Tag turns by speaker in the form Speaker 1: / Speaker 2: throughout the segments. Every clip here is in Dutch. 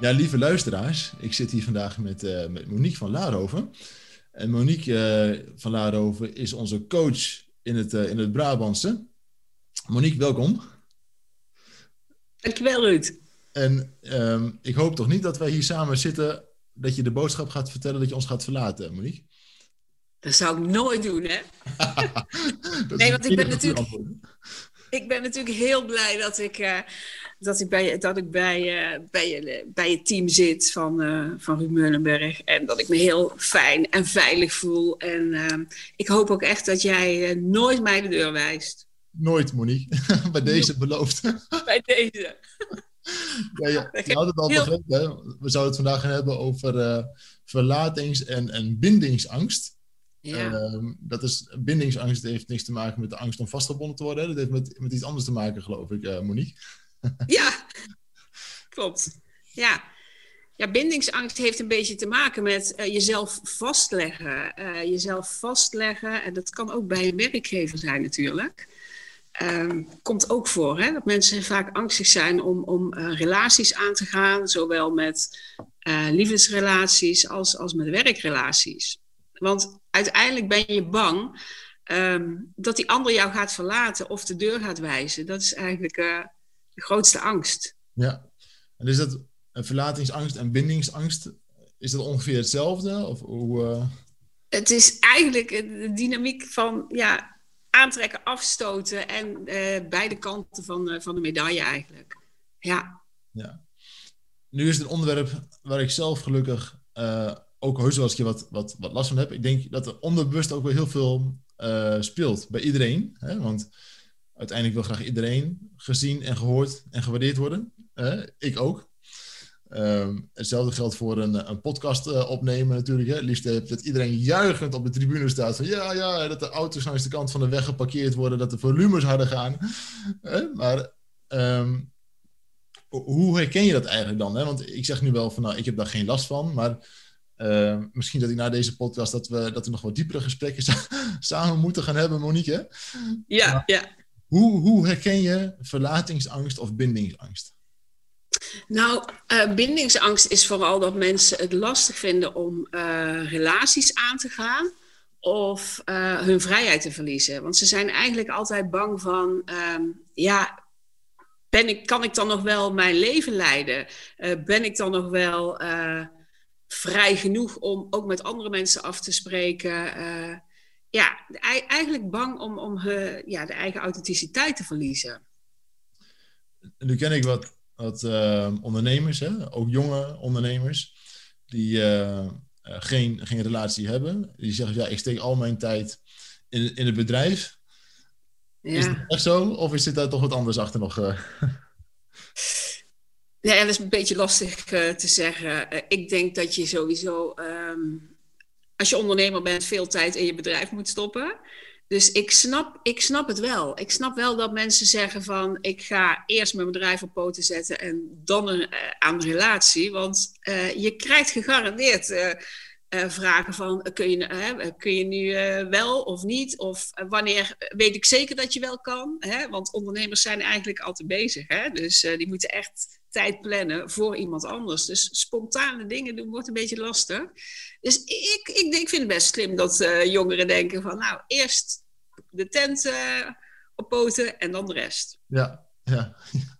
Speaker 1: Ja, lieve luisteraars, ik zit hier vandaag met, uh, met Monique van Laarhoven. En Monique uh, van Laarhoven is onze coach in het, uh, in het Brabantse. Monique, welkom.
Speaker 2: Dankjewel, Ruud.
Speaker 1: En um, ik hoop toch niet dat wij hier samen zitten, dat je de boodschap gaat vertellen dat je ons gaat verlaten, Monique?
Speaker 2: Dat zou ik nooit doen, hè? nee, want ik ben natuurlijk... Ik ben natuurlijk heel blij dat ik dat ik bij, dat ik bij, uh, bij, bij het team zit van, uh, van Ruud Meulenberg. En dat ik me heel fijn en veilig voel. En uh, ik hoop ook echt dat jij uh, nooit mij de deur wijst.
Speaker 1: Nooit, Monique. bij deze beloofd.
Speaker 2: bij deze.
Speaker 1: ja, ja, je had het al heel... begrepen. We zouden het vandaag gaan hebben over verlatings- en, en bindingsangst. Ja. Ehm, dat is, bindingsangst heeft niks te maken met de angst om vastgebonden te worden. Dat heeft met, met iets anders te maken, geloof ik, Monique.
Speaker 2: ja, klopt. Ja. ja, bindingsangst heeft een beetje te maken met uh, jezelf vastleggen. Uh, jezelf vastleggen, en dat kan ook bij een werkgever zijn natuurlijk. Uh, komt ook voor hè, dat mensen vaak angstig zijn om, om uh, relaties aan te gaan, zowel met liefdesrelaties als, als met werkrelaties. Want uiteindelijk ben je bang um, dat die ander jou gaat verlaten of de deur gaat wijzen. Dat is eigenlijk de grootste angst.
Speaker 1: Ja, en is dat een verlatingsangst en bindingsangst, is dat ongeveer hetzelfde? Of hoe, uh...
Speaker 2: Het is eigenlijk de dynamiek van ja, aantrekken, afstoten en uh, beide kanten van, uh, van de medaille eigenlijk. Ja.
Speaker 1: ja. Nu is het een onderwerp waar ik zelf gelukkig ook heus wel eens wat, wat, wat last van heb. Ik denk dat er onderbewust ook wel heel veel speelt bij iedereen. Hè? Want uiteindelijk wil graag iedereen gezien en gehoord en gewaardeerd worden. Uh, ik ook. Um, hetzelfde geldt voor een, een podcast uh, opnemen natuurlijk. Hè. Liefst dat iedereen juichend op de tribune staat van ja, ja, dat de auto's langs de kant van de weg geparkeerd worden, dat de volumes harder gaan. Maar um, hoe herken je dat eigenlijk dan? Hè? Want ik zeg nu wel van nou, ik heb daar geen last van, maar uh, misschien dat ik na deze podcast dat we, dat we nog wat diepere gesprekken samen moeten gaan hebben, Monique.
Speaker 2: Ja, ja.
Speaker 1: Hoe, hoe herken je verlatingsangst of bindingsangst?
Speaker 2: Nou, uh, bindingsangst is vooral dat mensen het lastig vinden om uh, relaties aan te gaan of uh, hun vrijheid te verliezen. Want ze zijn eigenlijk altijd bang van, um, ja, ben ik, kan ik dan nog wel mijn leven leiden? ben ik dan nog wel vrij genoeg om ook met andere mensen af te spreken? Ja, eigenlijk bang om, om uh, ja, de eigen authenticiteit te verliezen.
Speaker 1: Nu ken ik wat, wat uh, ondernemers, hè? ook jonge ondernemers, die uh, geen, geen relatie hebben. Die zeggen, ja, ik steek al mijn tijd in, in het bedrijf. Ja. Is het echt zo? Of is daar toch wat anders achter nog?
Speaker 2: Ja, dat is een beetje lastig te zeggen. ik denk dat je sowieso... Um, als je ondernemer bent, veel tijd in je bedrijf moet stoppen. Dus ik snap, ik snap het wel. Ik snap wel dat mensen zeggen van ik ga eerst mijn bedrijf op poten zetten en dan een, uh, aan de relatie. Want uh, je krijgt gegarandeerd uh, vragen van kun je, kun je nu wel of niet? Of wanneer weet ik zeker dat je wel kan? Hè? Want ondernemers zijn eigenlijk altijd bezig. Hè? Dus die moeten echt tijd plannen voor iemand anders. Dus spontane dingen doen wordt een beetje lastig. Dus ik, ik, ik vind het best slim dat uh, jongeren denken van... nou, eerst de tent uh, op poten en dan de rest.
Speaker 1: Ja, ja.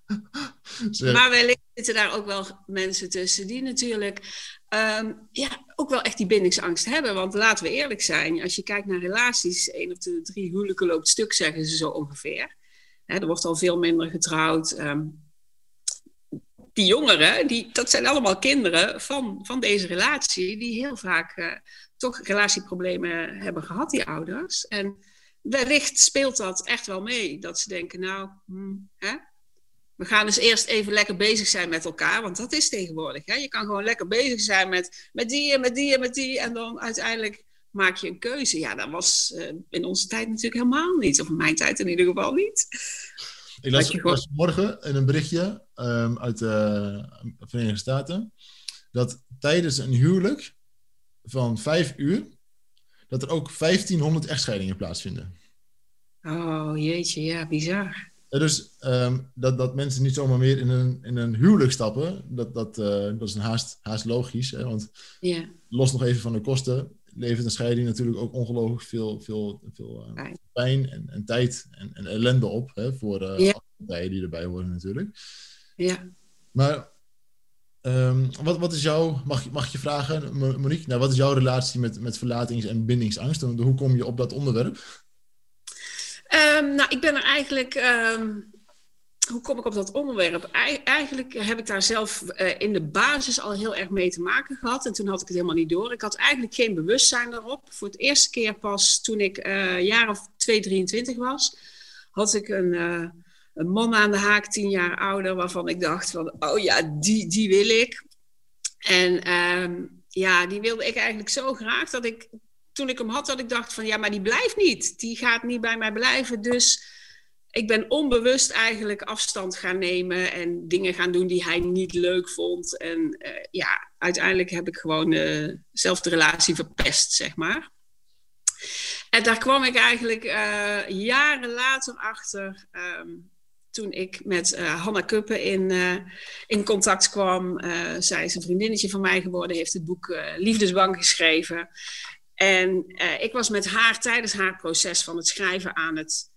Speaker 2: maar wellicht zitten daar ook wel mensen tussen die natuurlijk... Um, ja, ook wel echt die bindingsangst hebben. Want laten we eerlijk zijn, als je kijkt naar relaties... één of de drie huwelijken loopt stuk, zeggen ze zo ongeveer. er wordt al veel minder getrouwd... Um, die jongeren, die, dat zijn allemaal kinderen van, van deze relatie, die heel vaak uh, toch relatieproblemen hebben gehad, die ouders. En wellicht speelt dat echt wel mee, dat ze denken, nou, hmm, hè? we gaan dus eerst even lekker bezig zijn met elkaar, want dat is tegenwoordig. Hè? Je kan gewoon lekker bezig zijn met, met die en met die en met die. En dan uiteindelijk maak je een keuze. Ja, dat was uh, in onze tijd natuurlijk helemaal niet. Of in mijn tijd in ieder geval niet.
Speaker 1: Ik las, gewoon... morgen in een berichtje um, uit de Verenigde Staten. Dat tijdens een huwelijk van vijf uur, dat er ook 1500 echtscheidingen plaatsvinden.
Speaker 2: Oh jeetje, ja, bizar.
Speaker 1: Dus um, dat, dat mensen niet zomaar meer in een, in een huwelijk stappen, dat, dat, uh, dat is een haast, haast logisch. Hè? Want
Speaker 2: yeah.
Speaker 1: los nog even van de kosten, levert een scheiding natuurlijk ook ongelooflijk veel, veel, veel uh, pijn en, en tijd en, en, ellende op hè, voor uh, yeah. alle partijen die erbij horen natuurlijk.
Speaker 2: Ja.
Speaker 1: Maar um, wat, wat is jouw, mag, mag je vragen, Monique, nou, wat is jouw relatie met, met verlatings- en bindingsangst? Hoe kom je op dat onderwerp?
Speaker 2: Um, nou, ik ben er eigenlijk. Um, hoe kom ik op dat onderwerp? eigenlijk heb ik daar zelf uh, in de basis al heel erg mee te maken gehad. En toen had ik het helemaal niet door. Ik had eigenlijk geen bewustzijn daarop. Voor het eerste keer pas toen ik uh, jaar of 2, 23 was, had ik een, uh, een man aan de haak, tien jaar ouder, waarvan ik dacht van, oh ja, die, die wil ik. En um, ja, die wilde ik eigenlijk zo graag dat ik toen ik hem had, dat ik dacht van ja, maar die blijft niet. Die gaat niet bij mij blijven. Dus ik ben onbewust eigenlijk afstand gaan nemen en dingen gaan doen die hij niet leuk vond. En uh, ja, uiteindelijk heb ik gewoon uh, zelf de relatie verpest, zeg maar. En daar kwam ik eigenlijk uh, jaren later achter. Um, toen ik met uh, Hanna Kuppen in, uh, in contact kwam. Uh, zij is een vriendinnetje van mij geworden, heeft het boek Liefdesbank geschreven. En ik was met haar tijdens haar proces van het schrijven aan het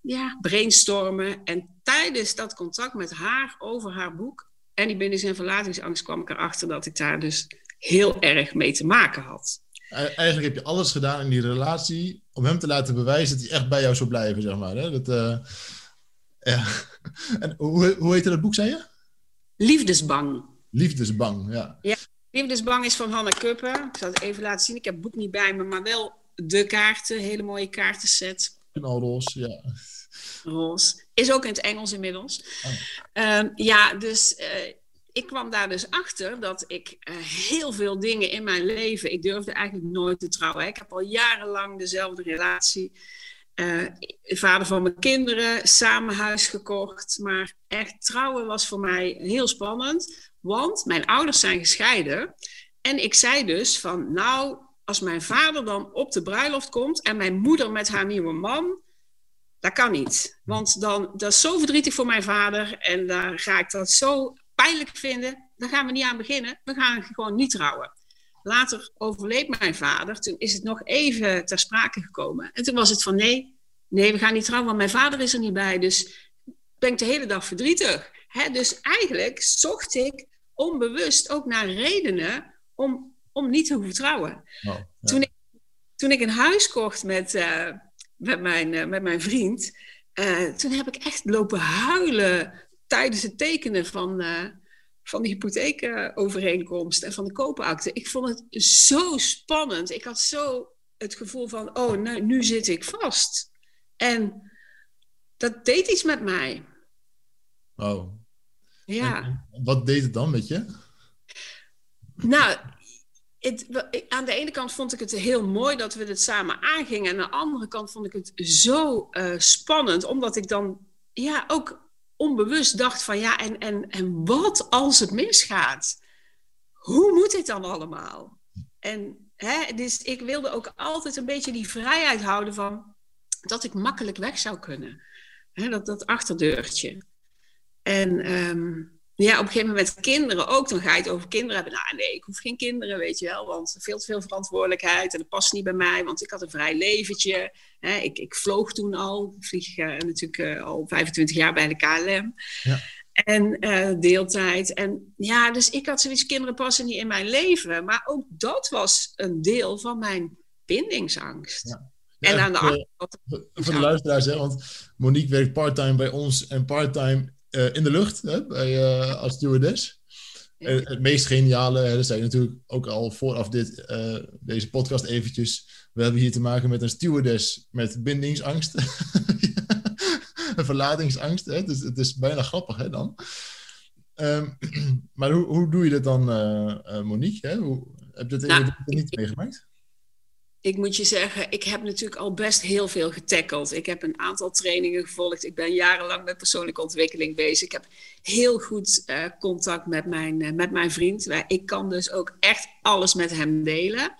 Speaker 2: ja, brainstormen. En tijdens dat contact met haar over haar boek en die bindings- en verlatingsangst kwam ik erachter dat ik daar dus heel erg mee te maken had.
Speaker 1: Eigenlijk heb je alles gedaan in die relatie om hem te laten bewijzen dat hij echt bij jou zou blijven, zeg maar. Hè? Dat, ja. En hoe, hoe heette dat boek, zei je?
Speaker 2: Liefdesbang.
Speaker 1: Liefdesbang, ja.
Speaker 2: Ja, Liefdesbang is van Hanna Kuppen. Ik zal het even laten zien. Ik heb het boek niet bij me, maar wel de kaarten. Hele mooie kaartenset.
Speaker 1: Knalroos, ja.
Speaker 2: Roos. Is ook in het Engels inmiddels. Oh. Um, ja, dus uh, ik kwam daar dus achter dat ik uh, heel veel dingen in mijn leven... Ik durfde eigenlijk nooit te trouwen. Ik heb al jarenlang dezelfde relatie. Uh, vader van mijn kinderen, samen huis gekocht. Maar echt trouwen was voor mij heel spannend. Want mijn ouders zijn gescheiden. En ik zei dus van, nou, als mijn vader dan op de bruiloft komt en mijn moeder met haar nieuwe man, dat kan niet. Want dan, dat is zo verdrietig voor mijn vader en daar ga ik dat zo pijnlijk vinden. Daar gaan we niet aan beginnen. We gaan gewoon niet trouwen. Later overleed mijn vader. Toen is het nog even ter sprake gekomen. En toen was het van nee, nee, we gaan niet trouwen, want mijn vader is er niet bij. Dus ben ik de hele dag verdrietig. He, dus eigenlijk zocht ik onbewust ook naar redenen om, om niet te hoeven trouwen. Oh, ja. toen, ik, toen ik een huis kocht met, uh, met, mijn, uh, met mijn vriend, uh, toen heb ik echt lopen huilen tijdens het tekenen van, van de hypotheekovereenkomst en van de koopakte. Ik vond het zo spannend. Ik had zo het gevoel van, oh, nu zit ik vast. En dat deed iets met mij.
Speaker 1: Oh,
Speaker 2: ja.
Speaker 1: En wat deed het dan met je?
Speaker 2: Nou, het, aan de ene kant vond ik het heel mooi dat we het samen aangingen. En aan de andere kant vond ik het zo uh, spannend, omdat ik dan ja, ook onbewust dacht van ja, en, en, en wat als het misgaat? Hoe moet dit dan allemaal? En hè, dus ik wilde ook altijd een beetje die vrijheid houden van dat ik makkelijk weg zou kunnen. Hè, dat, dat achterdeurtje. En um, ja, op een gegeven moment kinderen ook. Dan ga je het over kinderen hebben. Nou nee, ik hoef geen kinderen, weet je wel. Want veel te veel verantwoordelijkheid. En dat past niet bij mij, want ik had een vrij leventje. Hè, ik, ik vloog toen al. Ik vlieg uh, natuurlijk uh, al 25 jaar bij de KLM. Ja. En uh, deeltijd. En ja, dus ik had zoiets, kinderen passen niet in mijn leven. Maar ook dat was een deel van mijn bindingsangst. Ja. Ja, en aan de andere kant...
Speaker 1: Voor de luisteraars, hè, want Monique werkt parttime bij ons en parttime in de lucht hè, bij, uh, als stewardess. Het meest geniale, hè, dat zei natuurlijk ook al vooraf dit, deze podcast eventjes. We hebben hier te maken met een stewardess met bindingsangst. verlatingsangst. Hè? Dus het is bijna grappig hè, dan. Ehm, maar hoe, hoe doe je dat dan, uh, Monique? Hè? Hoe, heb je dat nou, niet meegemaakt?
Speaker 2: Ik moet je zeggen, ik heb natuurlijk al best heel veel getackeld. Ik heb een aantal trainingen gevolgd. Ik ben jarenlang met persoonlijke ontwikkeling bezig. Ik heb heel goed uh, contact met mijn, uh, met mijn vriend. Ik kan dus ook echt alles met hem delen.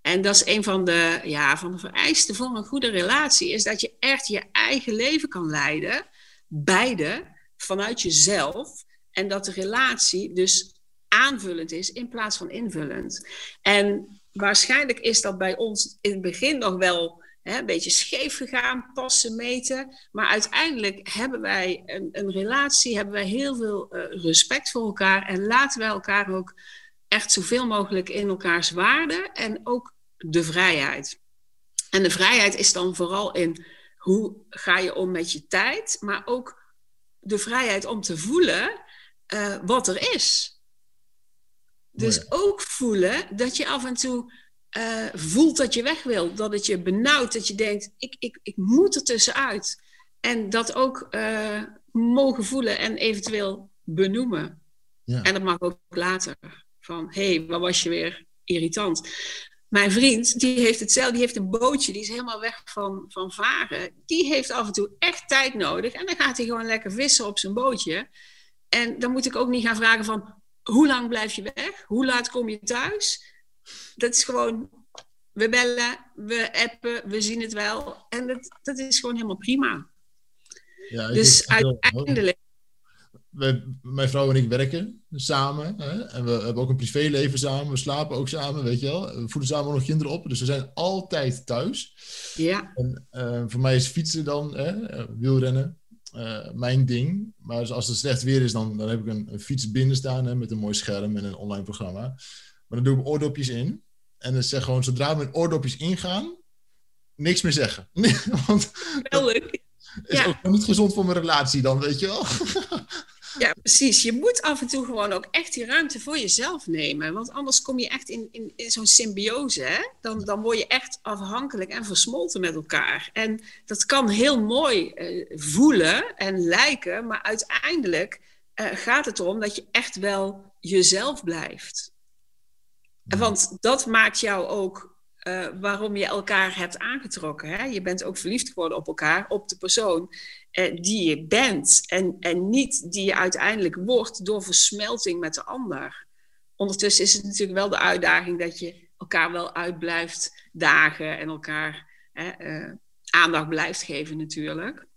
Speaker 2: En dat is een van de, ja, van de vereisten voor een goede relatie. Is dat je echt je eigen leven kan leiden. Beide vanuit jezelf. En dat de relatie dus aanvullend is in plaats van invullend. En waarschijnlijk is dat bij ons in het begin nog wel hè, een beetje scheef gegaan, passen, meten. Maar uiteindelijk hebben wij een, een relatie, hebben wij heel veel uh, respect voor elkaar en laten wij elkaar ook echt zoveel mogelijk in elkaars waarde en ook de vrijheid. En de vrijheid is dan vooral in hoe ga je om met je tijd, maar ook de vrijheid om te voelen uh, wat er is. Dus ook voelen dat je af en toe uh, voelt dat je weg wil. Dat het je benauwt, dat je denkt, ik, ik, ik moet er tussenuit. En dat ook uh, mogen voelen en eventueel benoemen. Ja. En dat mag ook later. Van, hé, hey, wat was je weer irritant. Mijn vriend, die heeft hetzelfde, die heeft een bootje, die is helemaal weg van, van varen. Die heeft af en toe echt tijd nodig. En dan gaat hij gewoon lekker vissen op zijn bootje. En dan moet ik ook niet gaan vragen van, hoe lang blijf je weg? Hoe laat kom je thuis? Dat is gewoon, we bellen, we appen, we zien het wel. En dat, dat is gewoon helemaal prima. Ja, dus uiteindelijk.
Speaker 1: mijn vrouw en ik werken samen. Hè? En we hebben ook een privéleven samen. We slapen ook samen, weet je wel. We voeden samen nog kinderen op. Dus we zijn altijd thuis.
Speaker 2: Ja.
Speaker 1: En uh, voor mij is fietsen dan, hè? wielrennen. Uh, mijn ding. Maar als het slecht weer is, dan, dan heb ik een, een fiets binnen staan hè, met een mooi scherm en een online programma. Maar dan doe ik oordopjes in. En dan zeg gewoon, zodra mijn oordopjes ingaan, niks meer zeggen. Want
Speaker 2: Wel leuk.
Speaker 1: is ja. ook niet gezond voor mijn relatie dan, weet je wel.
Speaker 2: Ja, precies. Je moet af en toe gewoon ook echt die ruimte voor jezelf nemen. Want anders kom je echt in, in, in zo'n symbiose. Hè? Dan, dan word je echt afhankelijk en versmolten met elkaar. En dat kan heel mooi uh, voelen en lijken. Maar uiteindelijk uh, gaat het erom dat je echt wel jezelf blijft. Ja. Want dat maakt jou ook uh, waarom je elkaar hebt aangetrokken. Hè? Je bent ook verliefd geworden op elkaar, op de persoon uh, die je bent. En, en niet die je uiteindelijk wordt door versmelting met de ander. Ondertussen is het natuurlijk wel de uitdaging dat je elkaar wel uit blijft dagen en elkaar uh, aandacht blijft geven natuurlijk.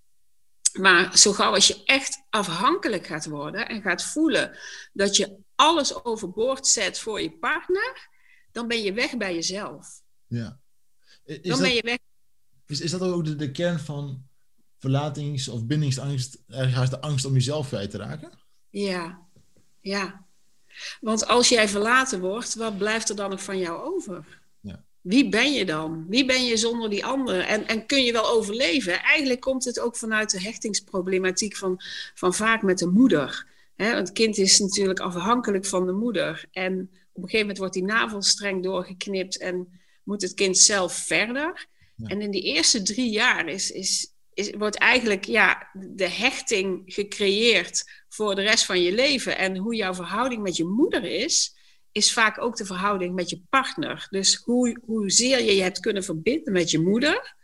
Speaker 2: Maar zo gauw als je echt afhankelijk gaat worden en gaat voelen dat je alles overboord zet voor je partner, dan ben je weg bij jezelf.
Speaker 1: Ja.
Speaker 2: Is dan dat, ben je weg.
Speaker 1: Is, is dat ook de, de kern van verlatings- of bindingsangst? Ergens de angst om jezelf kwijt te raken?
Speaker 2: Ja, ja. Want als jij verlaten wordt, wat blijft er dan nog van jou over?
Speaker 1: Ja.
Speaker 2: Wie ben je dan? Wie ben je zonder die anderen? En, en kun je wel overleven? Eigenlijk komt het ook vanuit de hechtingsproblematiek van, van vaak met de moeder. He, het kind is natuurlijk afhankelijk van de moeder. En op een gegeven moment wordt die navelstreng doorgeknipt en moet het kind zelf verder. En in die eerste drie jaar is, is, is, wordt eigenlijk ja, de hechting gecreëerd voor de rest van je leven. En hoe jouw verhouding met je moeder is, is vaak ook de verhouding met je partner. Dus hoe, hoezeer je je hebt kunnen verbinden met je moeder,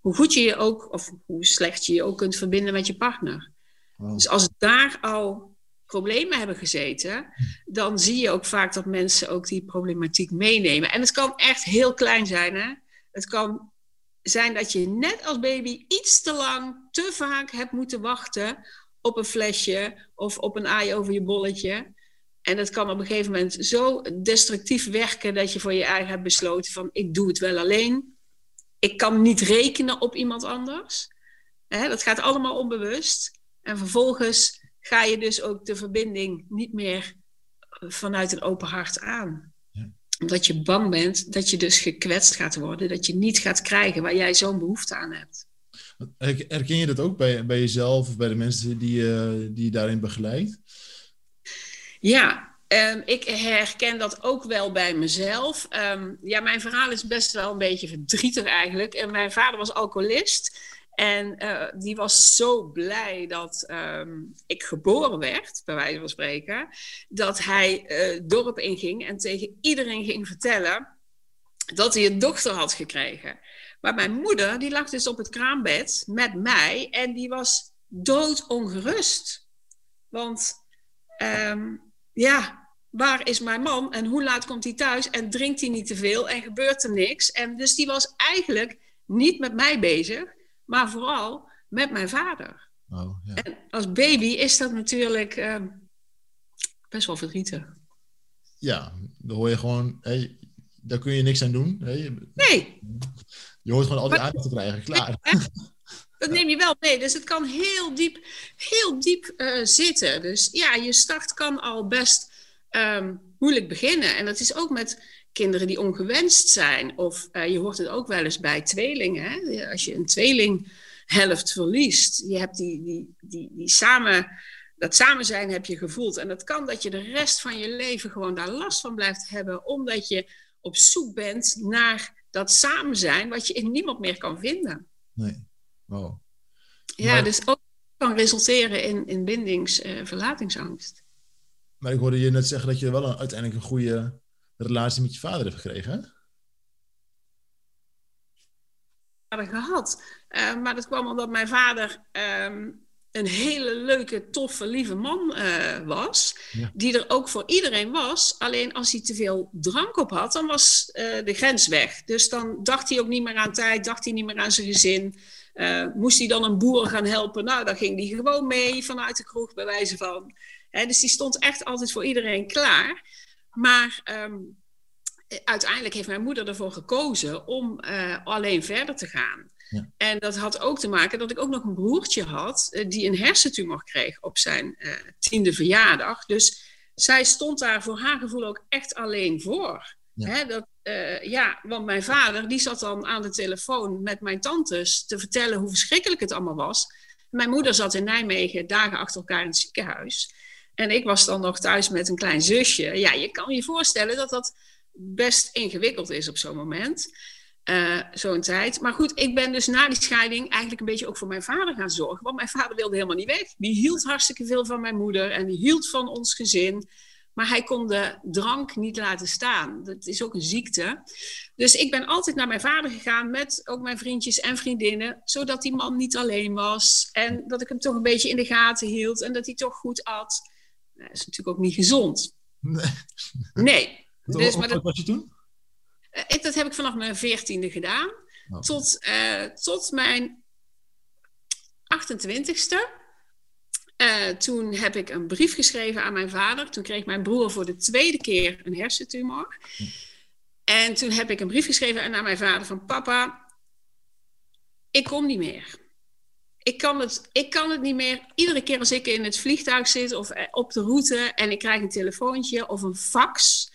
Speaker 2: hoe goed je je ook, of hoe slecht je je ook kunt verbinden met je partner. Dus als daar al problemen hebben gezeten, dan zie je ook vaak dat mensen ook die problematiek meenemen. En het kan echt heel klein zijn. Hè? Het kan zijn dat je net als baby iets te lang, te vaak hebt moeten wachten op een flesje of op een aai over je bolletje. En dat kan op een gegeven moment zo destructief werken dat je voor je eigen hebt besloten van ik doe het wel alleen. Ik kan niet rekenen op iemand anders. dat gaat allemaal onbewust. En vervolgens ga je dus ook de verbinding niet meer vanuit een open hart aan. Omdat je bang bent dat je dus gekwetst gaat worden, dat je niet gaat krijgen waar jij zo'n behoefte aan hebt.
Speaker 1: Herken je dat ook bij, bij jezelf of bij de mensen die, uh, die je daarin begeleidt?
Speaker 2: Ja, um, ik herken dat ook wel bij mezelf. Um, ja, mijn verhaal is best wel een beetje verdrietig eigenlijk. En mijn vader was alcoholist. En eh, die was zo blij dat ehm, ik geboren werd, bij wijze van spreken, dat hij het dorp inging en tegen iedereen ging vertellen dat hij een dochter had gekregen. Maar mijn moeder, die lag dus op het kraambed met mij en die was doodongerust. Want ehm, ja, waar is mijn man en hoe laat komt hij thuis en drinkt hij niet te veel en gebeurt er niks? En dus die was eigenlijk niet met mij bezig, maar vooral met mijn vader. Oh, ja. En als baby is dat natuurlijk uh, best wel verdrietig.
Speaker 1: Ja, dan hoor je gewoon, hey, daar kun je niks aan doen. Hey.
Speaker 2: Nee.
Speaker 1: Je hoort gewoon al die aandacht te krijgen, klaar.
Speaker 2: Dat neem je wel mee. Dus het kan heel diep, heel diep uh, zitten. Dus ja, je start kan al best um, moeilijk beginnen. En dat is ook met kinderen die ongewenst zijn. Of uh, je hoort het ook wel eens bij tweelingen. Hè? Als je een tweelinghelft verliest, je hebt die, die, die, die samen, dat samen zijn heb je gevoeld. En dat kan dat je de rest van je leven gewoon daar last van blijft hebben, omdat je op zoek bent naar dat samen zijn, wat je in niemand meer kan vinden.
Speaker 1: Nee. Wow.
Speaker 2: Ja, dus ook kan resulteren in, in bindings-verlatingsangst.
Speaker 1: maar ik hoorde je net zeggen dat je wel een, uiteindelijk een goede relatie met je vader hebt gekregen, hè?
Speaker 2: gehad. Uh, maar dat kwam omdat mijn vader um, een hele leuke, toffe, lieve man uh, was. Ja. Die er ook voor iedereen was. Alleen als hij te veel drank op had, dan was uh, de grens weg. Dus dan dacht hij ook niet meer aan tijd, dacht hij niet meer aan zijn gezin. moest hij dan een boer gaan helpen? Nou, dan ging hij gewoon mee vanuit de kroeg, bij wijze van. Dus die stond echt altijd voor iedereen klaar. Maar um, uiteindelijk heeft mijn moeder ervoor gekozen om uh, alleen verder te gaan. Ja. En dat had ook te maken dat ik ook nog een broertje had uh, die een hersentumor kreeg op zijn uh, tiende verjaardag. Dus zij stond daar voor haar gevoel ook echt alleen voor. Ja. Hè, dat, ja, want mijn vader die zat dan aan de telefoon met mijn tantes te vertellen hoe verschrikkelijk het allemaal was. Mijn moeder zat in Nijmegen dagen achter elkaar in het ziekenhuis. En ik was dan nog thuis met een klein zusje. Ja, je kan je voorstellen dat dat best ingewikkeld is op zo'n moment. Uh, zo'n tijd. Maar goed, ik ben dus na die scheiding eigenlijk een beetje ook voor mijn vader gaan zorgen. Want mijn vader wilde helemaal niet weg. Die hield hartstikke veel van mijn moeder en die hield van ons gezin. Maar hij kon de drank niet laten staan. Dat is ook een ziekte. Dus ik ben altijd naar mijn vader gegaan met ook mijn vriendjes en vriendinnen. Zodat die man niet alleen was. En dat ik hem toch een beetje in de gaten hield. En dat hij toch goed at. Dat is natuurlijk ook niet gezond. Nee. nee.
Speaker 1: Dus, maar dat, was je toen?
Speaker 2: Uh, dat heb ik vanaf mijn veertiende gedaan. Oh. Tot, uh, tot mijn 28ste. Uh, toen heb ik een brief geschreven aan mijn vader. Toen kreeg mijn broer voor de tweede keer een hersentumor. Hm. En toen heb ik een brief geschreven aan mijn vader van... Papa, ik kom niet meer ik kan, het, ik kan het niet meer. Iedere keer als ik in het vliegtuig zit of eh, op de route en ik krijg een telefoontje of een fax,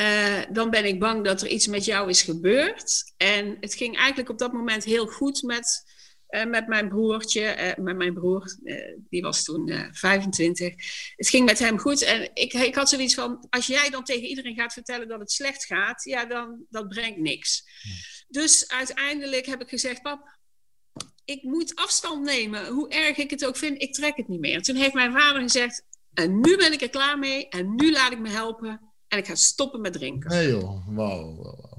Speaker 2: uh, dan ben ik bang dat er iets met jou is gebeurd. En het ging eigenlijk op dat moment heel goed met, uh, met mijn broertje. Uh, met mijn broer, die was toen 25. Het ging met hem goed. En ik, ik had zoiets van: als jij dan tegen iedereen gaat vertellen dat het slecht gaat, ja, dan dat brengt niks. Dus uiteindelijk heb ik gezegd: Pap, ik moet afstand nemen. Hoe erg ik het ook vind, ik trek het niet meer. Toen heeft mijn vader gezegd: En nu ben ik er klaar mee. En nu laat ik me helpen. En ik ga stoppen met drinken.
Speaker 1: Nee joh, wauw. Wow,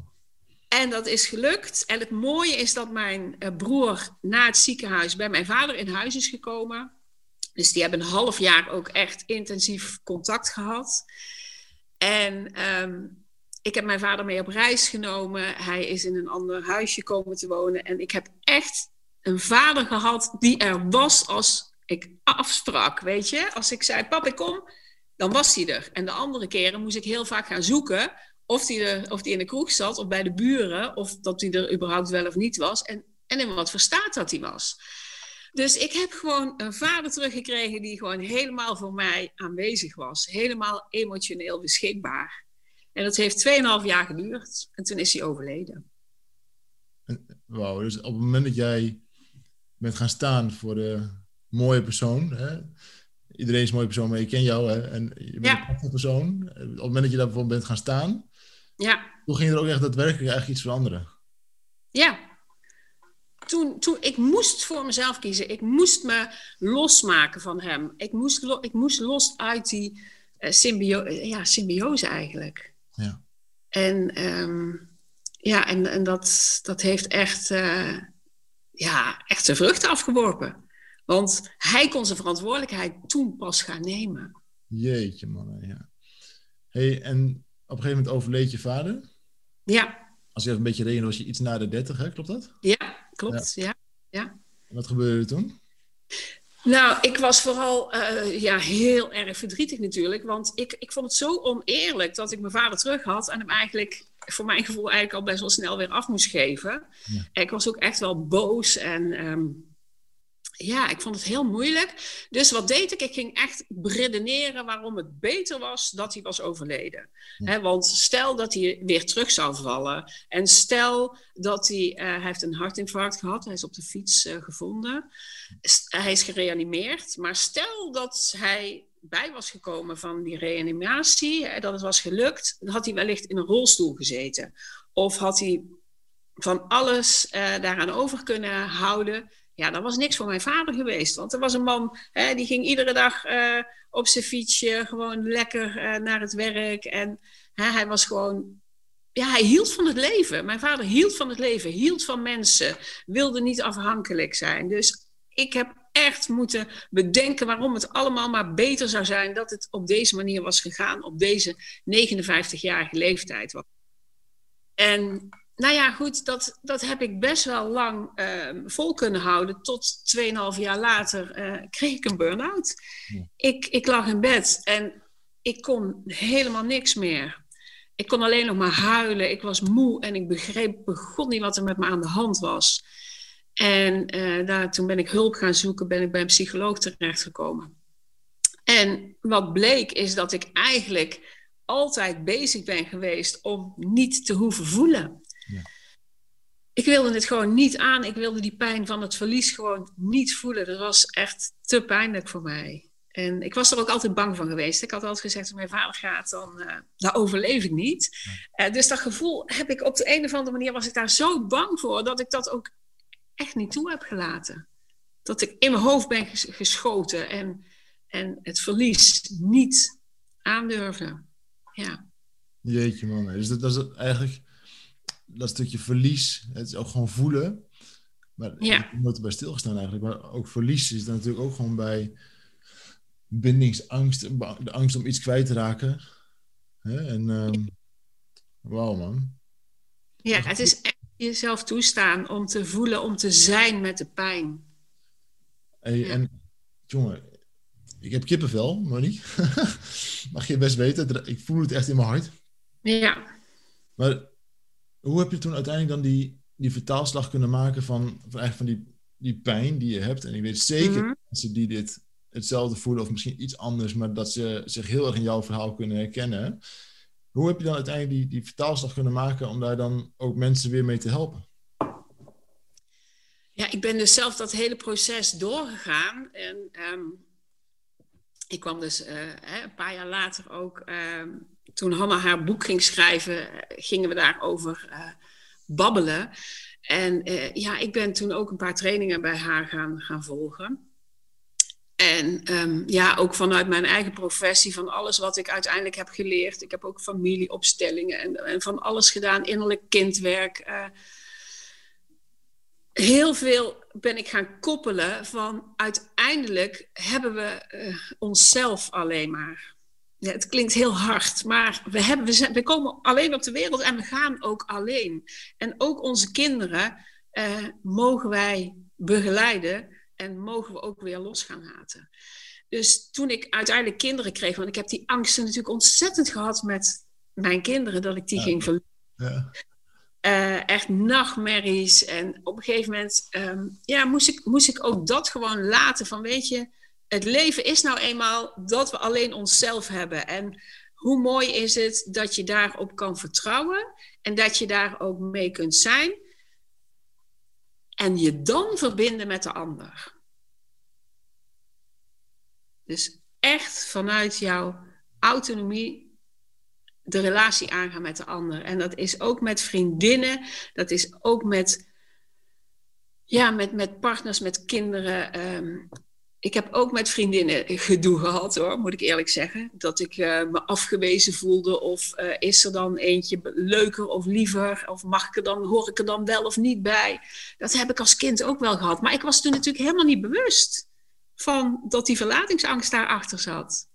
Speaker 2: En dat is gelukt. En het mooie is dat mijn uh, broer na het ziekenhuis bij mijn vader in huis is gekomen. Dus die hebben een half jaar ook echt intensief contact gehad. En um, ik heb mijn vader mee op reis genomen. Hij is in een ander huisje komen te wonen. En ik heb echt een vader gehad die er was als ik afsprak, weet je. Als ik zei, pap, ik kom, dan was hij er. En de andere keren moest ik heel vaak gaan zoeken of hij, er, of hij in de kroeg zat of bij de buren, of dat hij er überhaupt wel of niet was. En, en in wat voor staat dat hij was. Dus ik heb gewoon een vader teruggekregen die gewoon helemaal voor mij aanwezig was. Helemaal emotioneel beschikbaar. En dat heeft 2,5 jaar geduurd. En toen is hij overleden.
Speaker 1: Wauw, dus op het moment dat jij bent gaan staan voor de mooie persoon. Hè? Iedereen is een mooie persoon, maar ik ken jou. Hè? En je bent
Speaker 2: ja.
Speaker 1: een persoon. Op het moment dat je daarvoor bent gaan staan,
Speaker 2: ja.
Speaker 1: toen ging er ook echt daadwerkelijk eigenlijk iets veranderen.
Speaker 2: Ja. toen, toen, ik moest voor mezelf kiezen. Ik moest me losmaken van hem. Ik moest, ik moest los uit die uh, symbio ja, symbiose eigenlijk.
Speaker 1: Ja.
Speaker 2: En, um, ja, en, en dat, dat heeft echt, uh, ja, echt zijn vruchten afgeworpen. Want hij kon zijn verantwoordelijkheid toen pas gaan nemen.
Speaker 1: Jeetje, man. Ja. Hey, en op een gegeven moment overleed je vader?
Speaker 2: Ja.
Speaker 1: Als je even een beetje rekent, was je iets na de 30, hè? klopt dat?
Speaker 2: Ja, klopt. Ja. ja.
Speaker 1: Wat gebeurde er toen?
Speaker 2: Nou, ik was vooral uh, ja, heel erg verdrietig natuurlijk. Want ik, ik vond het zo oneerlijk dat ik mijn vader terug had en hem eigenlijk, voor mijn gevoel, eigenlijk al best wel snel weer af moest geven. Ja. Ik was ook echt wel boos en um, ja, ik vond het heel moeilijk. Dus wat deed ik? Ik ging echt redeneren waarom het beter was dat hij was overleden. want stel dat hij weer terug zou vallen. En stel dat hij, uh, hij heeft een hartinfarct gehad. Hij is op de fiets uh, gevonden. hij is gereanimeerd. Maar stel dat hij bij was gekomen van die reanimatie, dat het was gelukt, dan had hij wellicht in een rolstoel gezeten. Of had hij van alles uh, daaraan over kunnen houden ja, dat was niks voor mijn vader geweest. Want er was een man, hè, die ging iedere dag uh, op zijn fietsje gewoon lekker uh, naar het werk. En hè, hij was gewoon, ja, hij hield van het leven. Mijn vader hield van het leven, hield van mensen, wilde niet afhankelijk zijn. Dus ik heb echt moeten bedenken waarom het allemaal maar beter zou zijn dat het op deze manier was gegaan, op deze 59-jarige leeftijd. En nou ja, goed, dat, dat heb ik best wel lang uh, vol kunnen houden. Tot 2,5 jaar later uh, kreeg ik een burn-out. Ja. Ik, ik lag in bed en ik kon helemaal niks meer. Ik kon alleen nog maar huilen. Ik was moe en ik begreep begon niet wat er met me aan de hand was. En uh, daar, toen ben ik hulp gaan zoeken, ben ik bij een psycholoog terechtgekomen. En wat bleek is dat ik eigenlijk altijd bezig ben geweest om niet te hoeven voelen. Ja. Ik wilde het gewoon niet aan. Ik wilde die pijn van het verlies gewoon niet voelen. Dat was echt te pijnlijk voor mij. En ik was er ook altijd bang van geweest. Ik had altijd gezegd, als mijn vader gaat, dan, uh, dan overleef ik niet. Uh, dus dat gevoel heb ik op de een of andere manier, was ik daar zo bang voor, dat ik dat ook echt niet toe heb gelaten. Dat ik in mijn hoofd ben geschoten en, en het verlies niet aandurfde. Ja.
Speaker 1: Jeetje man, dus dat, dat is eigenlijk dat stukje verlies, het is ook gewoon voelen. Maar ja. ik moet erbij stilgestaan eigenlijk. Maar ook verlies is dan natuurlijk ook gewoon bij bindingsangst, de angst om iets kwijt te raken. Hè? En um, wauw man.
Speaker 2: Ja, het is jezelf toestaan om te voelen, om te zijn met de pijn.
Speaker 1: Hey, ja. En jongen, ik heb kippenvel, Monique. Mag je best weten. Ik voel het echt in mijn hart.
Speaker 2: Ja.
Speaker 1: Maar hoe heb je toen uiteindelijk dan die, die vertaalslag kunnen maken van, van, eigenlijk van die, die pijn die je hebt? En ik weet zeker mm -hmm. mensen die dit hetzelfde voelen of misschien iets anders, maar dat ze zich heel erg in jouw verhaal kunnen herkennen. Hoe heb je dan uiteindelijk die, die vertaalslag kunnen maken om daar dan ook mensen weer mee te helpen?
Speaker 2: Ja, ik ben dus zelf dat hele proces doorgegaan. En um, ik kwam dus uh, een paar jaar later ook um, toen Hanna haar boek ging schrijven, gingen we daarover uh, babbelen. En ja, ik ben toen ook een paar trainingen bij haar gaan, gaan volgen. En um, ja, ook vanuit mijn eigen professie, van alles wat ik uiteindelijk heb geleerd. Ik heb ook familieopstellingen en, van alles gedaan, innerlijk kindwerk. Uh, heel veel ben ik gaan koppelen van uiteindelijk hebben we uh, onszelf alleen maar. Ja, het klinkt heel hard, maar we, hebben, we, komen alleen op de wereld en we gaan ook alleen. En ook onze kinderen uh, mogen wij begeleiden en mogen we ook weer los gaan laten. Dus toen ik uiteindelijk kinderen kreeg, want ik heb die angsten natuurlijk ontzettend gehad met mijn kinderen, dat ik die ja. ging verliezen. Ja. Uh, echt nachtmerries. En op een gegeven moment um, ja, moest, ik, moest ik ook dat gewoon laten van, weet je, het leven is nou eenmaal dat we alleen onszelf hebben. En hoe mooi is het dat je daarop kan vertrouwen en dat je daar ook mee kunt zijn. En je dan verbinden met de ander. Dus echt vanuit jouw autonomie de relatie aangaan met de ander. En dat is ook met vriendinnen, dat is ook met Ja, met, met partners, met kinderen. Ehm, ik heb ook met vriendinnen gedoe gehad hoor, moet ik eerlijk zeggen. Dat ik uh, me afgewezen voelde of uh, is er dan eentje leuker of liever of mag ik er dan, hoor ik er dan wel of niet bij. Dat heb ik als kind ook wel gehad. Maar ik was toen natuurlijk helemaal niet bewust van dat die verlatingsangst daarachter zat.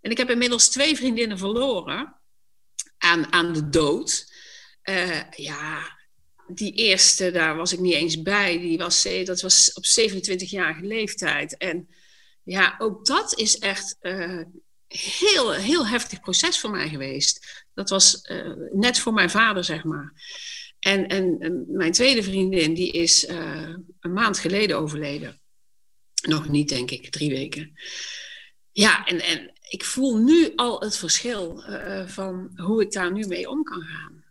Speaker 2: En ik heb inmiddels twee vriendinnen verloren aan, aan de dood. Uh, ja, die eerste, daar was ik niet eens bij. Die was, dat was op 27-jarige leeftijd. En ja, ook dat is echt uh, heel, heel heftig proces voor mij geweest. Dat was net voor mijn vader, zeg maar. En, en, en mijn tweede vriendin, die is een maand geleden overleden. Nog niet, denk ik, drie weken. Ja, en, en ik voel nu al het verschil van hoe ik daar nu mee om kan gaan.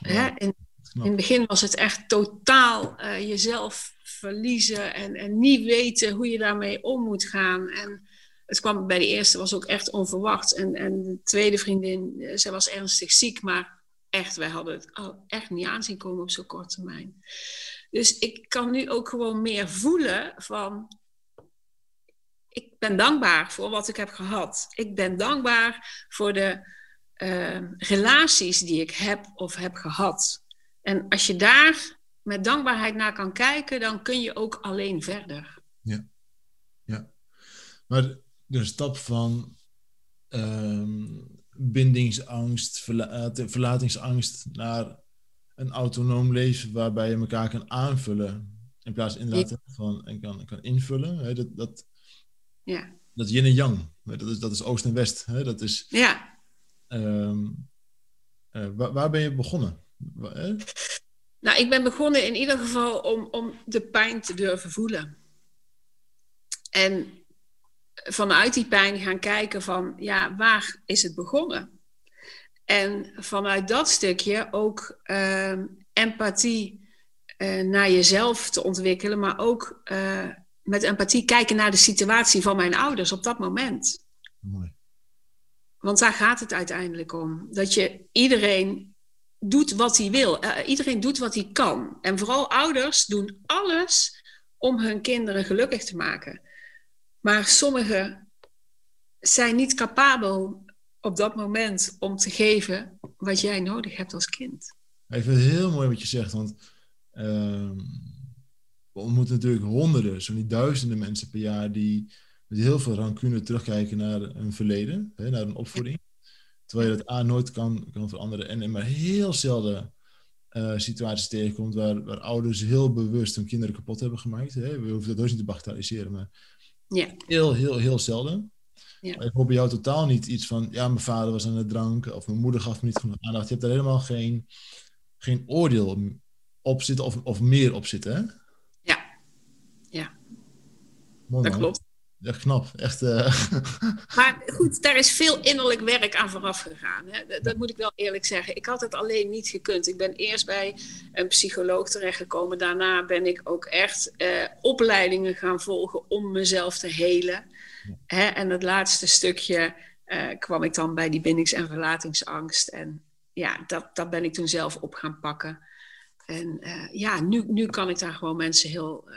Speaker 2: Ja. Hè? En in het begin was het echt totaal uh, jezelf verliezen en, en niet weten hoe je daarmee om moet gaan. En het kwam bij de eerste was ook echt onverwacht. En, en de tweede vriendin, zij was ernstig ziek, maar echt, wij hadden het al echt niet aanzien komen op zo'n korte termijn. Dus ik kan nu ook gewoon meer voelen van, ik ben dankbaar voor wat ik heb gehad. Ik ben dankbaar voor de uh, relaties die ik heb of heb gehad. En als je daar met dankbaarheid naar kan kijken, dan kun je ook alleen verder.
Speaker 1: Ja, ja. Maar de stap van um, bindingsangst, verlatingsangst naar een autonoom leven waarbij je elkaar kan aanvullen. In plaats inderdaad van en kan, kan invullen. Hè, dat, dat,
Speaker 2: ja.
Speaker 1: dat yin en yang. Dat is, dat is oost en west. Hè, dat is,
Speaker 2: ja.
Speaker 1: Um, uh, waar, waar ben je begonnen?
Speaker 2: Nou, ik ben begonnen in ieder geval om, om de pijn te durven voelen. En vanuit die pijn gaan kijken van, ja, waar is het begonnen? En vanuit dat stukje ook uh, empathie uh, naar jezelf te ontwikkelen, maar ook uh, met empathie kijken naar de situatie van mijn ouders op dat moment.
Speaker 1: Mooi.
Speaker 2: Want daar gaat het uiteindelijk om. Dat je iedereen doet wat hij wil. Uh, iedereen doet wat hij kan. En vooral ouders doen alles om hun kinderen gelukkig te maken. Maar sommigen zijn niet capabel op dat moment om te geven wat jij nodig hebt als kind.
Speaker 1: Ik vind het heel mooi wat je zegt, want uh, we ontmoeten natuurlijk honderden, zo niet duizenden mensen per jaar die met heel veel rancune terugkijken naar een verleden, hè, naar een opvoeding. Terwijl je dat A nooit kan, kan veranderen en, en maar heel zelden uh, situaties tegenkomt waar, waar ouders heel bewust hun kinderen kapot hebben gemaakt. Hè? We hoeven dat dus niet te bagatelliseren, maar
Speaker 2: ja.
Speaker 1: heel, heel, heel zelden.
Speaker 2: Ja.
Speaker 1: Ik hoop bij jou totaal niet iets van, ja, mijn vader was aan het drank of mijn moeder gaf me niet genoeg aandacht. Je hebt daar helemaal geen, geen oordeel op zitten of, of meer op zitten, hè?
Speaker 2: Ja, ja.
Speaker 1: Mooi,
Speaker 2: dat
Speaker 1: man.
Speaker 2: klopt.
Speaker 1: Echt knap, echt. Uh...
Speaker 2: Maar goed, daar is veel innerlijk werk aan vooraf gegaan. Hè? Dat, dat, moet ik wel eerlijk zeggen. Ik had het alleen niet gekund. Ik ben eerst bij een psycholoog terechtgekomen. Daarna ben ik ook echt uh, opleidingen gaan volgen om mezelf te helen. En het laatste stukje uh, kwam ik dan bij die bindings- en verlatingsangst. En ja, dat, dat ben ik toen zelf op gaan pakken. En ja, nu, nu kan ik daar gewoon mensen heel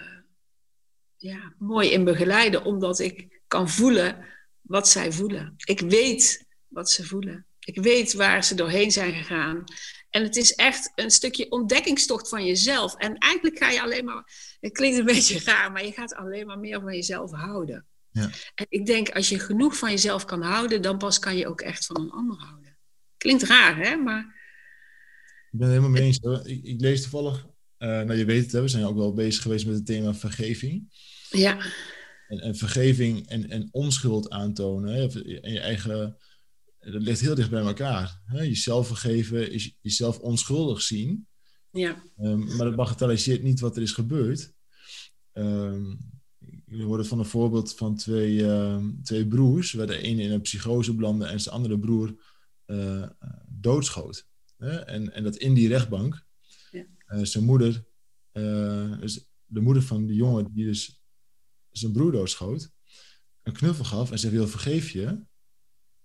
Speaker 2: ja, mooi in begeleiden, omdat ik kan voelen wat zij voelen. Ik weet wat ze voelen. Ik weet waar ze doorheen zijn gegaan. En het is echt een stukje ontdekkingstocht van jezelf. En eigenlijk ga je alleen maar, het klinkt een beetje raar, maar je gaat alleen maar meer van jezelf houden.
Speaker 1: Ja.
Speaker 2: En ik denk, als je genoeg van jezelf kan houden, dan pas kan je ook echt van een ander houden. Klinkt raar, hè? Maar...
Speaker 1: Ik ben het helemaal mee eens. Ik, ik lees toevallig, uh, nou je weet het, hè, we zijn ook wel bezig geweest met het thema vergeving.
Speaker 2: Ja.
Speaker 1: En, en vergeving en, en onschuld aantonen. Hè, en je eigen, dat ligt heel dicht bij elkaar. Hè? Jezelf vergeven is jezelf onschuldig zien.
Speaker 2: Ja.
Speaker 1: Um, maar dat bagatelliseert niet wat er is gebeurd. Um, jullie hoorden van een voorbeeld van twee, uh, twee broers, waar de ene in een psychose belandde en zijn andere broer uh, doodschoot. En, en dat in die rechtbank,
Speaker 2: ja.
Speaker 1: uh, zijn moeder, dus de moeder van die jongen die dus zijn broer doodschoot, een knuffel gaf en zei: Wil vergeef je?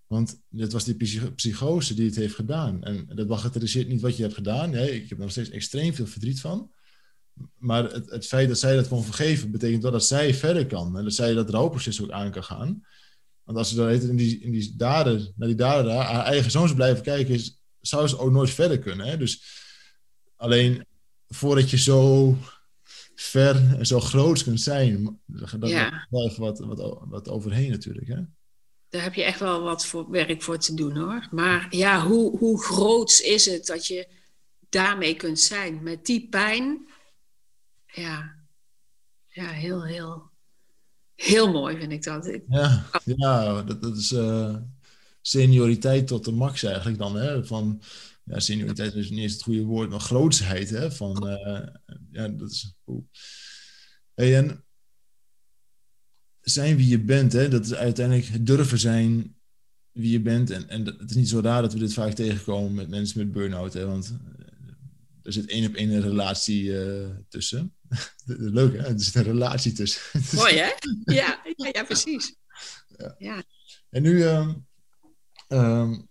Speaker 1: Want het was die psychose die het heeft gedaan. En dat bagatelliseert niet wat je hebt gedaan. Nee, ik heb er nog steeds extreem veel verdriet van. Maar het, het feit dat zij dat kon vergeven, betekent wel dat zij verder kan. En dat zij dat rouwproces ook aan kan gaan. Want als ze dan in die, in die daden, naar die daden daar, haar eigen zoons blijven kijken, is, zou ze ook nooit verder kunnen. Hè? Dus alleen voordat je zo ver en zo groot kunt zijn, ja. wel even wat, wat, wat overheen natuurlijk. Hè?
Speaker 2: Daar heb je echt wel wat voor werk voor te doen hoor. Maar ja, hoe, hoe groot is het dat je daarmee kunt zijn? Met die pijn. Ja, ja heel, heel, heel mooi vind ik dat.
Speaker 1: Ja, ja dat, dat is uh, senioriteit tot de max eigenlijk dan. Hè? Van, ja, senioriteit is niet eens het goede woord, maar grootsheid. Hè? Van, uh, ja, dat is... Hey, en zijn wie je bent, hè? dat is uiteindelijk durven zijn wie je bent. En, en het is niet zo raar dat we dit vaak tegenkomen met mensen met burn-out. Hè? Want eh, er zit één op één een relatie uh, tussen. Leuk hè? Er zit een relatie tussen.
Speaker 2: Mooi hè? Ja, ja, ja precies. Ja. ja.
Speaker 1: En nu um, um,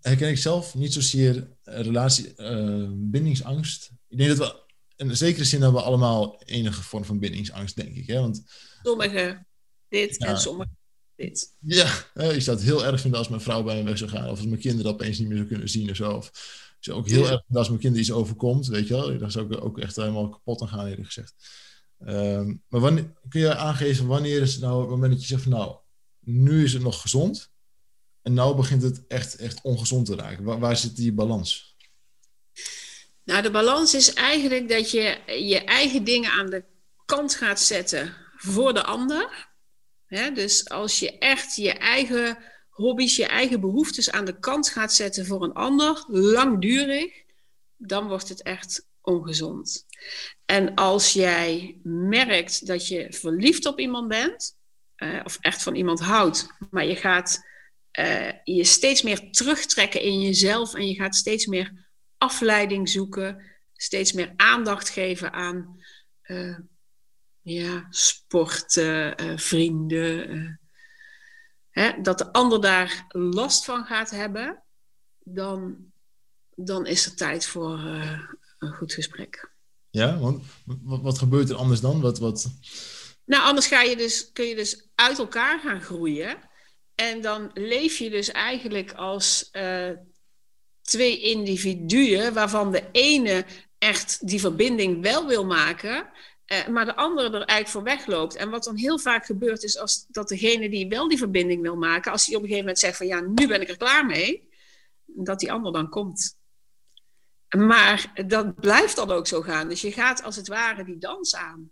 Speaker 1: herken ik zelf niet zozeer relatie, uh, bindingsangst. Ik denk dat we in zekere zin hebben we allemaal enige vorm van bindingsangst, denk ik. Hè? Want
Speaker 2: Sommigen dit en sommigen dit.
Speaker 1: Ja, ik zou het heel erg vinden als mijn vrouw bij me weg zou gaan. Of als mijn kinderen opeens niet meer zou kunnen zien of zo. Of, ik zou ook heel erg als mijn kinderen iets overkomt, weet je wel. Daar zou ik ook echt helemaal kapot aan gaan, eerlijk gezegd. Ehm, maar wanneer, kun je aangeven wanneer is het nou het moment dat je zegt van nou, nu is het nog gezond. En nou begint het echt, echt ongezond te raken. Waar, waar zit die balans?
Speaker 2: Nou, de balans is eigenlijk dat je je eigen dingen aan de kant gaat zetten voor de ander. dus als je echt je eigen hobby's, je eigen behoeftes aan de kant gaat zetten voor een ander, langdurig, dan wordt het echt ongezond. En als jij merkt dat je verliefd op iemand bent, uh, of echt van iemand houdt, maar je gaat uh, je steeds meer terugtrekken in jezelf en je gaat steeds meer afleiding zoeken, steeds meer aandacht geven aan uh, ja, sporten, vrienden. Hè, dat de ander daar last van gaat hebben, dan, dan is er tijd voor uh, een goed gesprek.
Speaker 1: Ja, want wat, wat gebeurt er anders dan? Wat, wat...
Speaker 2: Nou, anders ga je dus, kun je dus uit elkaar gaan groeien. En dan leef je dus eigenlijk als twee individuen, waarvan de ene echt die verbinding wel wil maken, uh, maar de andere er eigenlijk voor wegloopt. En wat dan heel vaak gebeurt is als dat degene die wel die verbinding wil maken, als hij op een gegeven moment zegt van ja, nu ben ik er klaar mee, dat die ander dan komt. Maar dat blijft dan ook zo gaan. Dus je gaat als het ware die dans aan.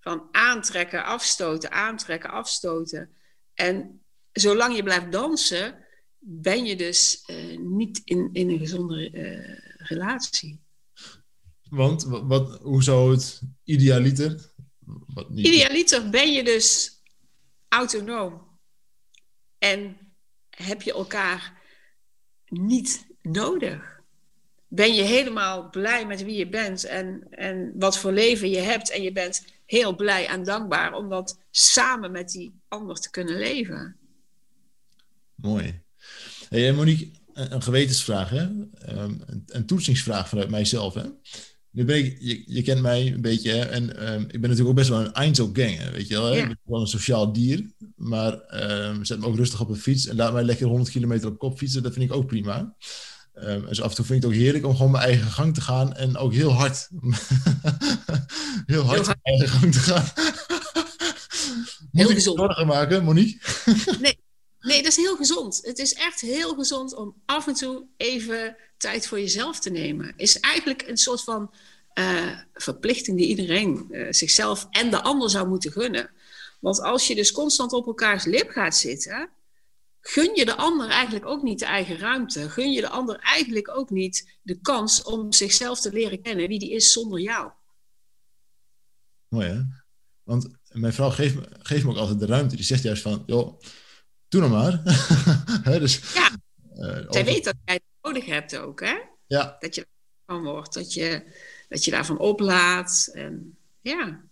Speaker 2: Van aantrekken, afstoten, aantrekken, afstoten. En zolang je blijft dansen, ben je dus uh, niet in, in een gezonde uh, relatie.
Speaker 1: Want wat, hoe zou het idealiter?
Speaker 2: Wat niet... Idealiter ben je dus autonoom. En heb je elkaar niet nodig. Ben je helemaal blij met wie je bent en, en wat voor leven je hebt. En je bent heel blij en dankbaar om dat samen met die ander te kunnen leven.
Speaker 1: Mooi. Hey, Monique, een gewetensvraag, hè? Ehm, een toetsingsvraag vanuit mijzelf. Hè? Nu ben ik, je, je kent mij een beetje hè? en um, ik ben natuurlijk ook best wel een Einzelganger, weet je wel. Hè? Ik ben wel een sociaal dier, maar um, zet me ook rustig op een fiets en laat mij lekker 100 kilometer op kop fietsen. Dat vind ik ook prima. Um, en zo af en toe vind ik het ook heerlijk om gewoon mijn eigen gang te gaan en ook heel hard, heel hard, mijn eigen gang te gaan. Moet heel ik zorgen maken, Monique?
Speaker 2: nee, nee, dat is heel gezond. Het is echt heel gezond om af en toe even tijd voor jezelf te nemen. Is eigenlijk een soort van uh, verplichting die iedereen uh, zichzelf en de ander zou moeten gunnen. Want als je dus constant op elkaars lip gaat zitten, gun je de ander eigenlijk ook niet de eigen ruimte. Gun je de ander eigenlijk ook niet de kans om zichzelf te leren kennen, wie die is zonder jou.
Speaker 1: Mooi hè? Want mijn vrouw geeft me, geeft me ook altijd de ruimte. Die zegt juist van, joh, doe nou maar.
Speaker 2: dus, ja, uh, zij weet dat jij het nodig hebt ook, hè?
Speaker 1: Ja.
Speaker 2: Dat je van wordt, dat je, dat je daarvan oplaat. En, ja.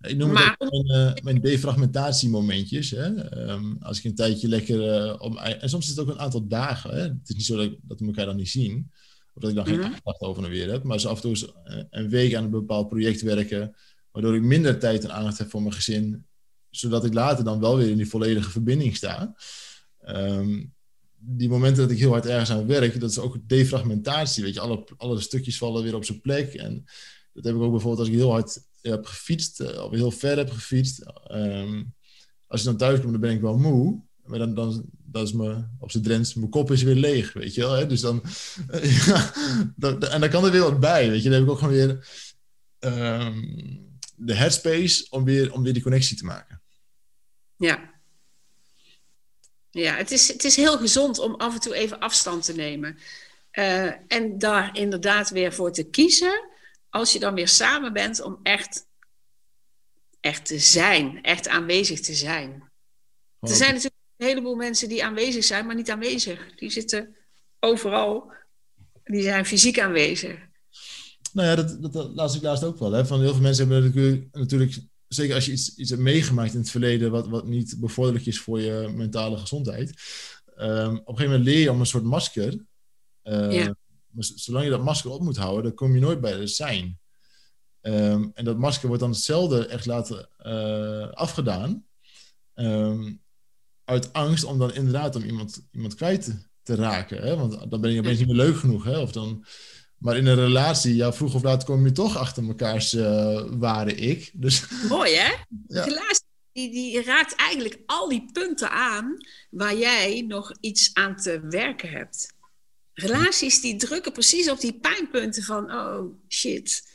Speaker 1: Ik noem maar, het mijn, uh, mijn defragmentatiemomentjes. Hè? Um, als ik een tijdje lekker... Uh, om, en soms is het ook een aantal dagen. Hè? Het is niet zo dat, dat we elkaar dan niet zien. Of dat ik dan geen
Speaker 2: Mhm.
Speaker 1: aandacht over en weer heb. Maar ze af en toe eh, een week aan een bepaald project werken. Waardoor ik minder tijd en aandacht heb voor mijn gezin. Zodat ik later dan wel weer in die volledige verbinding sta. Ehm, die momenten dat ik heel hard ergens aan werk, dat is ook defragmentatie. Weet je, alle, alle stukjes vallen weer op zijn plek. En dat heb ik ook bijvoorbeeld als ik heel hard heb gefietst, eh, of heel ver heb gefietst. Ehm, als ik dan thuis kom, dan ben ik wel moe. Maar dan, dan is me, op zijn Drents, mijn kop is weer leeg, weet je wel. Hè? Dus dan, ja, en dan kan er weer wat bij, weet je. Dan heb ik ook gewoon weer ehm, de headspace om weer, om weer die connectie te maken.
Speaker 2: Ja. Ja, het is, het is heel gezond om af en toe even afstand te nemen. Eh, en daar inderdaad weer voor te kiezen, als je dan weer samen bent, om echt, echt te zijn, echt aanwezig te zijn. Er
Speaker 1: Gewoon
Speaker 2: zijn natuurlijk een heleboel mensen die aanwezig zijn, maar niet aanwezig. Die zitten overal, die zijn fysiek aanwezig.
Speaker 1: Nou ja, dat, dat, dat las ik laatst ook wel. Hè? Van heel veel mensen hebben natuurlijk, natuurlijk zeker als je iets, iets hebt meegemaakt in het verleden wat, wat niet bevorderlijk is voor je mentale gezondheid. ehm, op een gegeven moment leer je om een soort masker. Eh,
Speaker 2: Ja.
Speaker 1: Maar z- zolang je dat masker op moet houden, dan kom je nooit bij het zijn. Ehm, en dat masker wordt dan hetzelfde echt laten eh, afgedaan. Ehm, uit angst om dan inderdaad om iemand, iemand kwijt te, te raken. Hè? Want dan ben je opeens niet meer leuk genoeg. Hè? Of dan, maar in een relatie, ja, vroeg of laat kom je toch achter mekaars eh, ware ik. Dus
Speaker 2: Mooi hè?
Speaker 1: Ja.
Speaker 2: Relatie, die, die raakt eigenlijk al die punten aan waar jij nog iets aan te werken hebt. Relaties die drukken precies op die pijnpunten van, oh shit.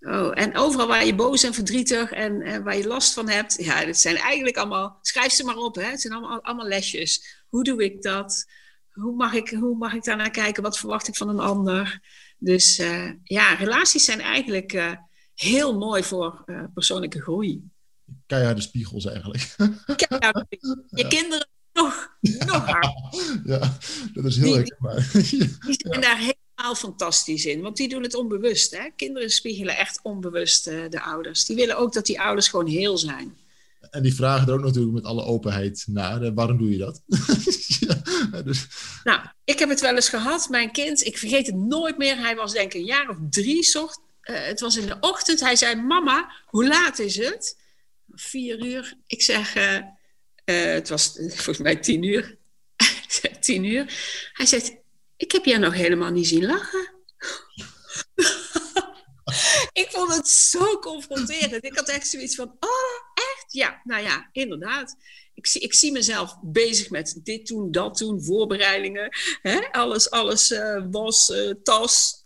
Speaker 2: Oh, en overal waar je boos en verdrietig en, en waar je last van hebt, ja, dat zijn eigenlijk allemaal, schrijf ze maar op, hè? het zijn allemaal, allemaal lesjes. Hoe doe ik dat? Hoe mag ik, hoe mag ik daarnaar kijken? Wat verwacht ik van een ander? Dus eh, ja, relaties zijn eigenlijk eh, heel mooi voor eh, persoonlijke groei.
Speaker 1: keiharde spiegels eigenlijk.
Speaker 2: Kijk, nou, je kinderen nog, nog harder.
Speaker 1: ja, dat is heel
Speaker 2: Die-
Speaker 1: herkenbaar.
Speaker 2: Die zijn daar helemaal fantastisch in. Want die doen het onbewust. Hè? Kinderen spiegelen echt onbewust de ouders. Die willen ook dat die ouders gewoon heel zijn.
Speaker 1: En die vragen er ook natuurlijk met alle openheid naar. hè, Waarom doe je dat? dus,
Speaker 2: Nou, ik heb het wel eens gehad. Mijn kind, ik vergeet het nooit meer. Hij was denk ik een jaar of drie. Zocht, eh, het was in de ochtend. Hij zei, mama, hoe laat is het? Vier uur. Ik zeg, eh, eh, het was eh, volgens mij tien uur. tien uur. Hij zegt, ik heb jij nog helemaal niet zien lachen. ik vond het zo confronterend. Ik had echt zoiets van, oh, echt? Ja, nou ja, inderdaad. Ik zie, ik zie mezelf bezig met dit doen, dat doen, voorbereidingen. Hè? Alles, alles eh, was, eh, tas.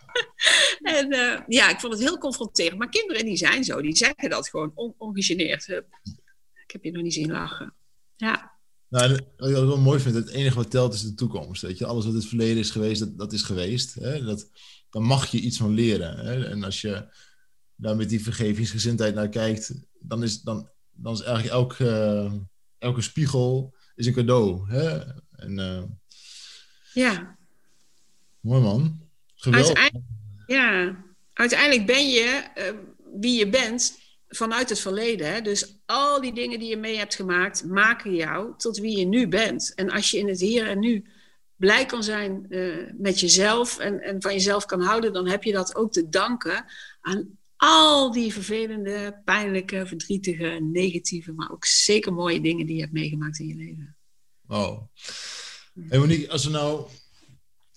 Speaker 2: en eh, ja, ik vond het heel confronterend. Maar kinderen die zijn zo, die zeggen dat gewoon on, ongegeneerd. Ik heb je nog niet zien lachen. Ja,
Speaker 1: nou, wat ik wel mooi vind, het enige wat telt is de toekomst. Weet je? Alles wat het verleden is geweest, dat, dat is geweest. Hè? Dat, dan mag je iets van leren. Hè? En als je daar met die vergevingsgezindheid naar kijkt, dan is, dan, dan is eigenlijk elke, eh, elke spiegel is een cadeau. Hè? En, eh,
Speaker 2: ja.
Speaker 1: mooi man. Geweldig.
Speaker 2: Uiteindelijk, ja. Uiteindelijk ben je eh, wie je bent vanuit het verleden. Hè? Dus al die dingen die je mee hebt gemaakt, maken jou tot wie je nu bent. En als je in het hier en nu blij kan zijn met jezelf en, en van jezelf kan houden, dan heb je dat ook te danken aan al die vervelende, pijnlijke, verdrietige, negatieve, maar ook zeker mooie dingen die je hebt meegemaakt in je leven.
Speaker 1: Wow. Hey Monique, als we nou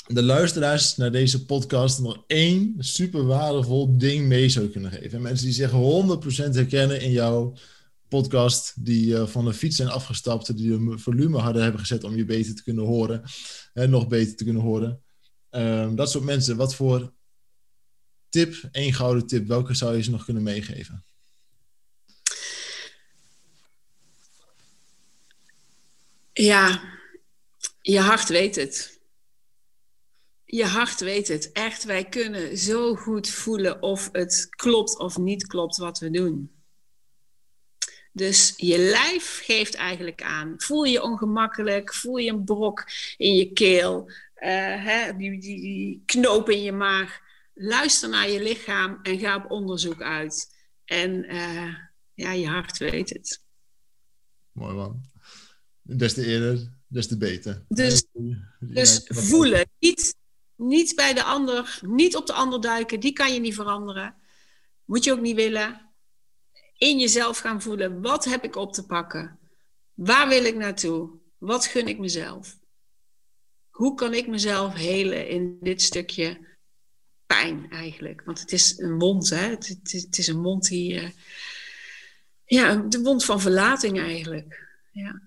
Speaker 1: de luisteraars naar deze podcast nog één super waardevol ding mee zou kunnen geven. En mensen die zich 100% herkennen in jouw podcast, die eh, van de fiets zijn afgestapt, die een volume harder hebben gezet om je beter te kunnen horen, en nog beter te kunnen horen. Ehm, dat soort mensen, wat voor tip, één gouden tip, welke zou je ze nog kunnen meegeven?
Speaker 2: Ja, je hart weet het. Je hart weet het. Echt, wij kunnen zo goed voelen of het klopt of niet klopt wat we doen. Dus je lijf geeft eigenlijk aan. Voel je ongemakkelijk? Voel je een brok in je keel? eh, hè, die, die, die knoop in je maag? Luister naar je lichaam en ga op onderzoek uit. En eh, ja, je hart weet het.
Speaker 1: Mooi man. Des te eerder, des te beter.
Speaker 2: Dus- Dus voelen. Niet Niet bij de ander, niet op de ander duiken, die kan je niet veranderen. Moet je ook niet willen. In jezelf gaan voelen, wat heb ik op te pakken? Waar wil ik naartoe? Wat gun ik mezelf? Hoe kan ik mezelf helen in dit stukje pijn eigenlijk? Want het is een wond, hè? Het, het, is een wond die. Uh, ja, de wond van verlating eigenlijk. Ja.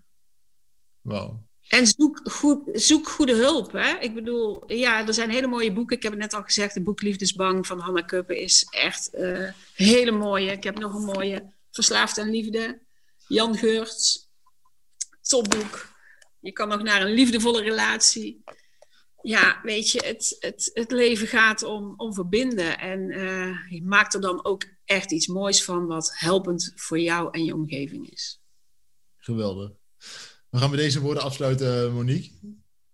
Speaker 1: Wow.
Speaker 2: En zoek, goed, zoek goede hulp. Hè? Ik bedoel, ja, er zijn hele mooie boeken. Ik heb het net al gezegd, het boek Liefdesbang van Hanna Kuppen is echt uh, hele mooie. Ik heb nog een mooie Verslaafd aan Liefde. Jan Geurts. Topboek. Je kan nog naar een liefdevolle relatie. Ja, weet je, het, het, het leven gaat om, om verbinden. En uh, je maakt er dan ook echt iets moois van wat helpend voor jou en je omgeving is.
Speaker 1: Geweldig. We gaan met deze woorden afsluiten, Monique.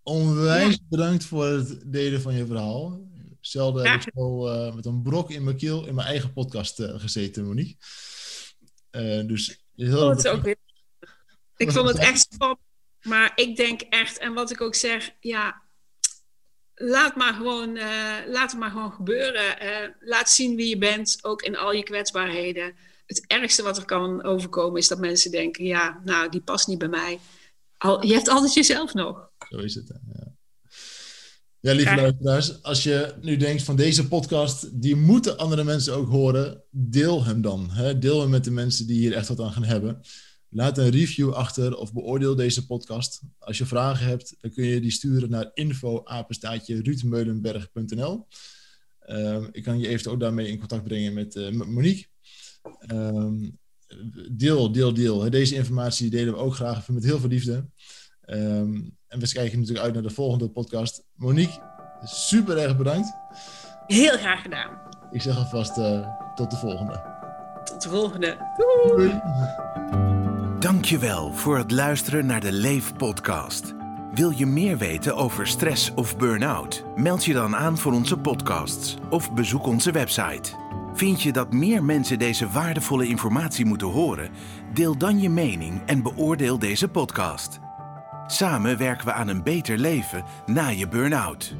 Speaker 1: Onwijs bedankt voor het delen van je verhaal. Zelden heb ik zo uh, met een brok in mijn keel in mijn eigen podcast uh, gezeten, Monique. Dus heel
Speaker 2: ook weer. Ik vond het echt spannend. Maar ik denk echt, en wat ik ook zeg, ja, laat, maar gewoon, laat het maar gewoon gebeuren. laat zien wie je bent, ook in al je kwetsbaarheden. Het ergste wat er kan overkomen is dat mensen denken, ja, nou, die past niet bij mij al, je hebt altijd jezelf nog.
Speaker 1: Zo is het. Ja. Ja, lieve luisteraars, als je nu denkt van deze podcast, die moeten andere mensen ook horen, deel hem dan. Hè? Deel hem met de mensen die hier echt wat aan gaan hebben. Laat een review achter of beoordeel deze podcast. Als je vragen hebt, dan kun je die sturen naar info-ruudmeulenberg.nl uh, Ik kan je eventueel ook daarmee in contact brengen met uh, Monique. Uh, deel, deel, deel. Deze informatie delen we ook graag met heel veel liefde. Ehm, en we kijken natuurlijk uit naar de volgende podcast. Monique, super erg bedankt.
Speaker 2: Heel graag gedaan.
Speaker 1: Ik zeg alvast uh, tot de volgende.
Speaker 2: Tot de volgende.
Speaker 3: Doei. Dankjewel voor het luisteren naar de Leef podcast. Wil je meer weten over stress of burn-out? Meld je dan aan voor onze podcasts of bezoek onze website Vind je dat meer mensen deze waardevolle informatie moeten horen? Deel dan je mening en beoordeel deze podcast. Samen werken we aan een beter leven na je burn-out.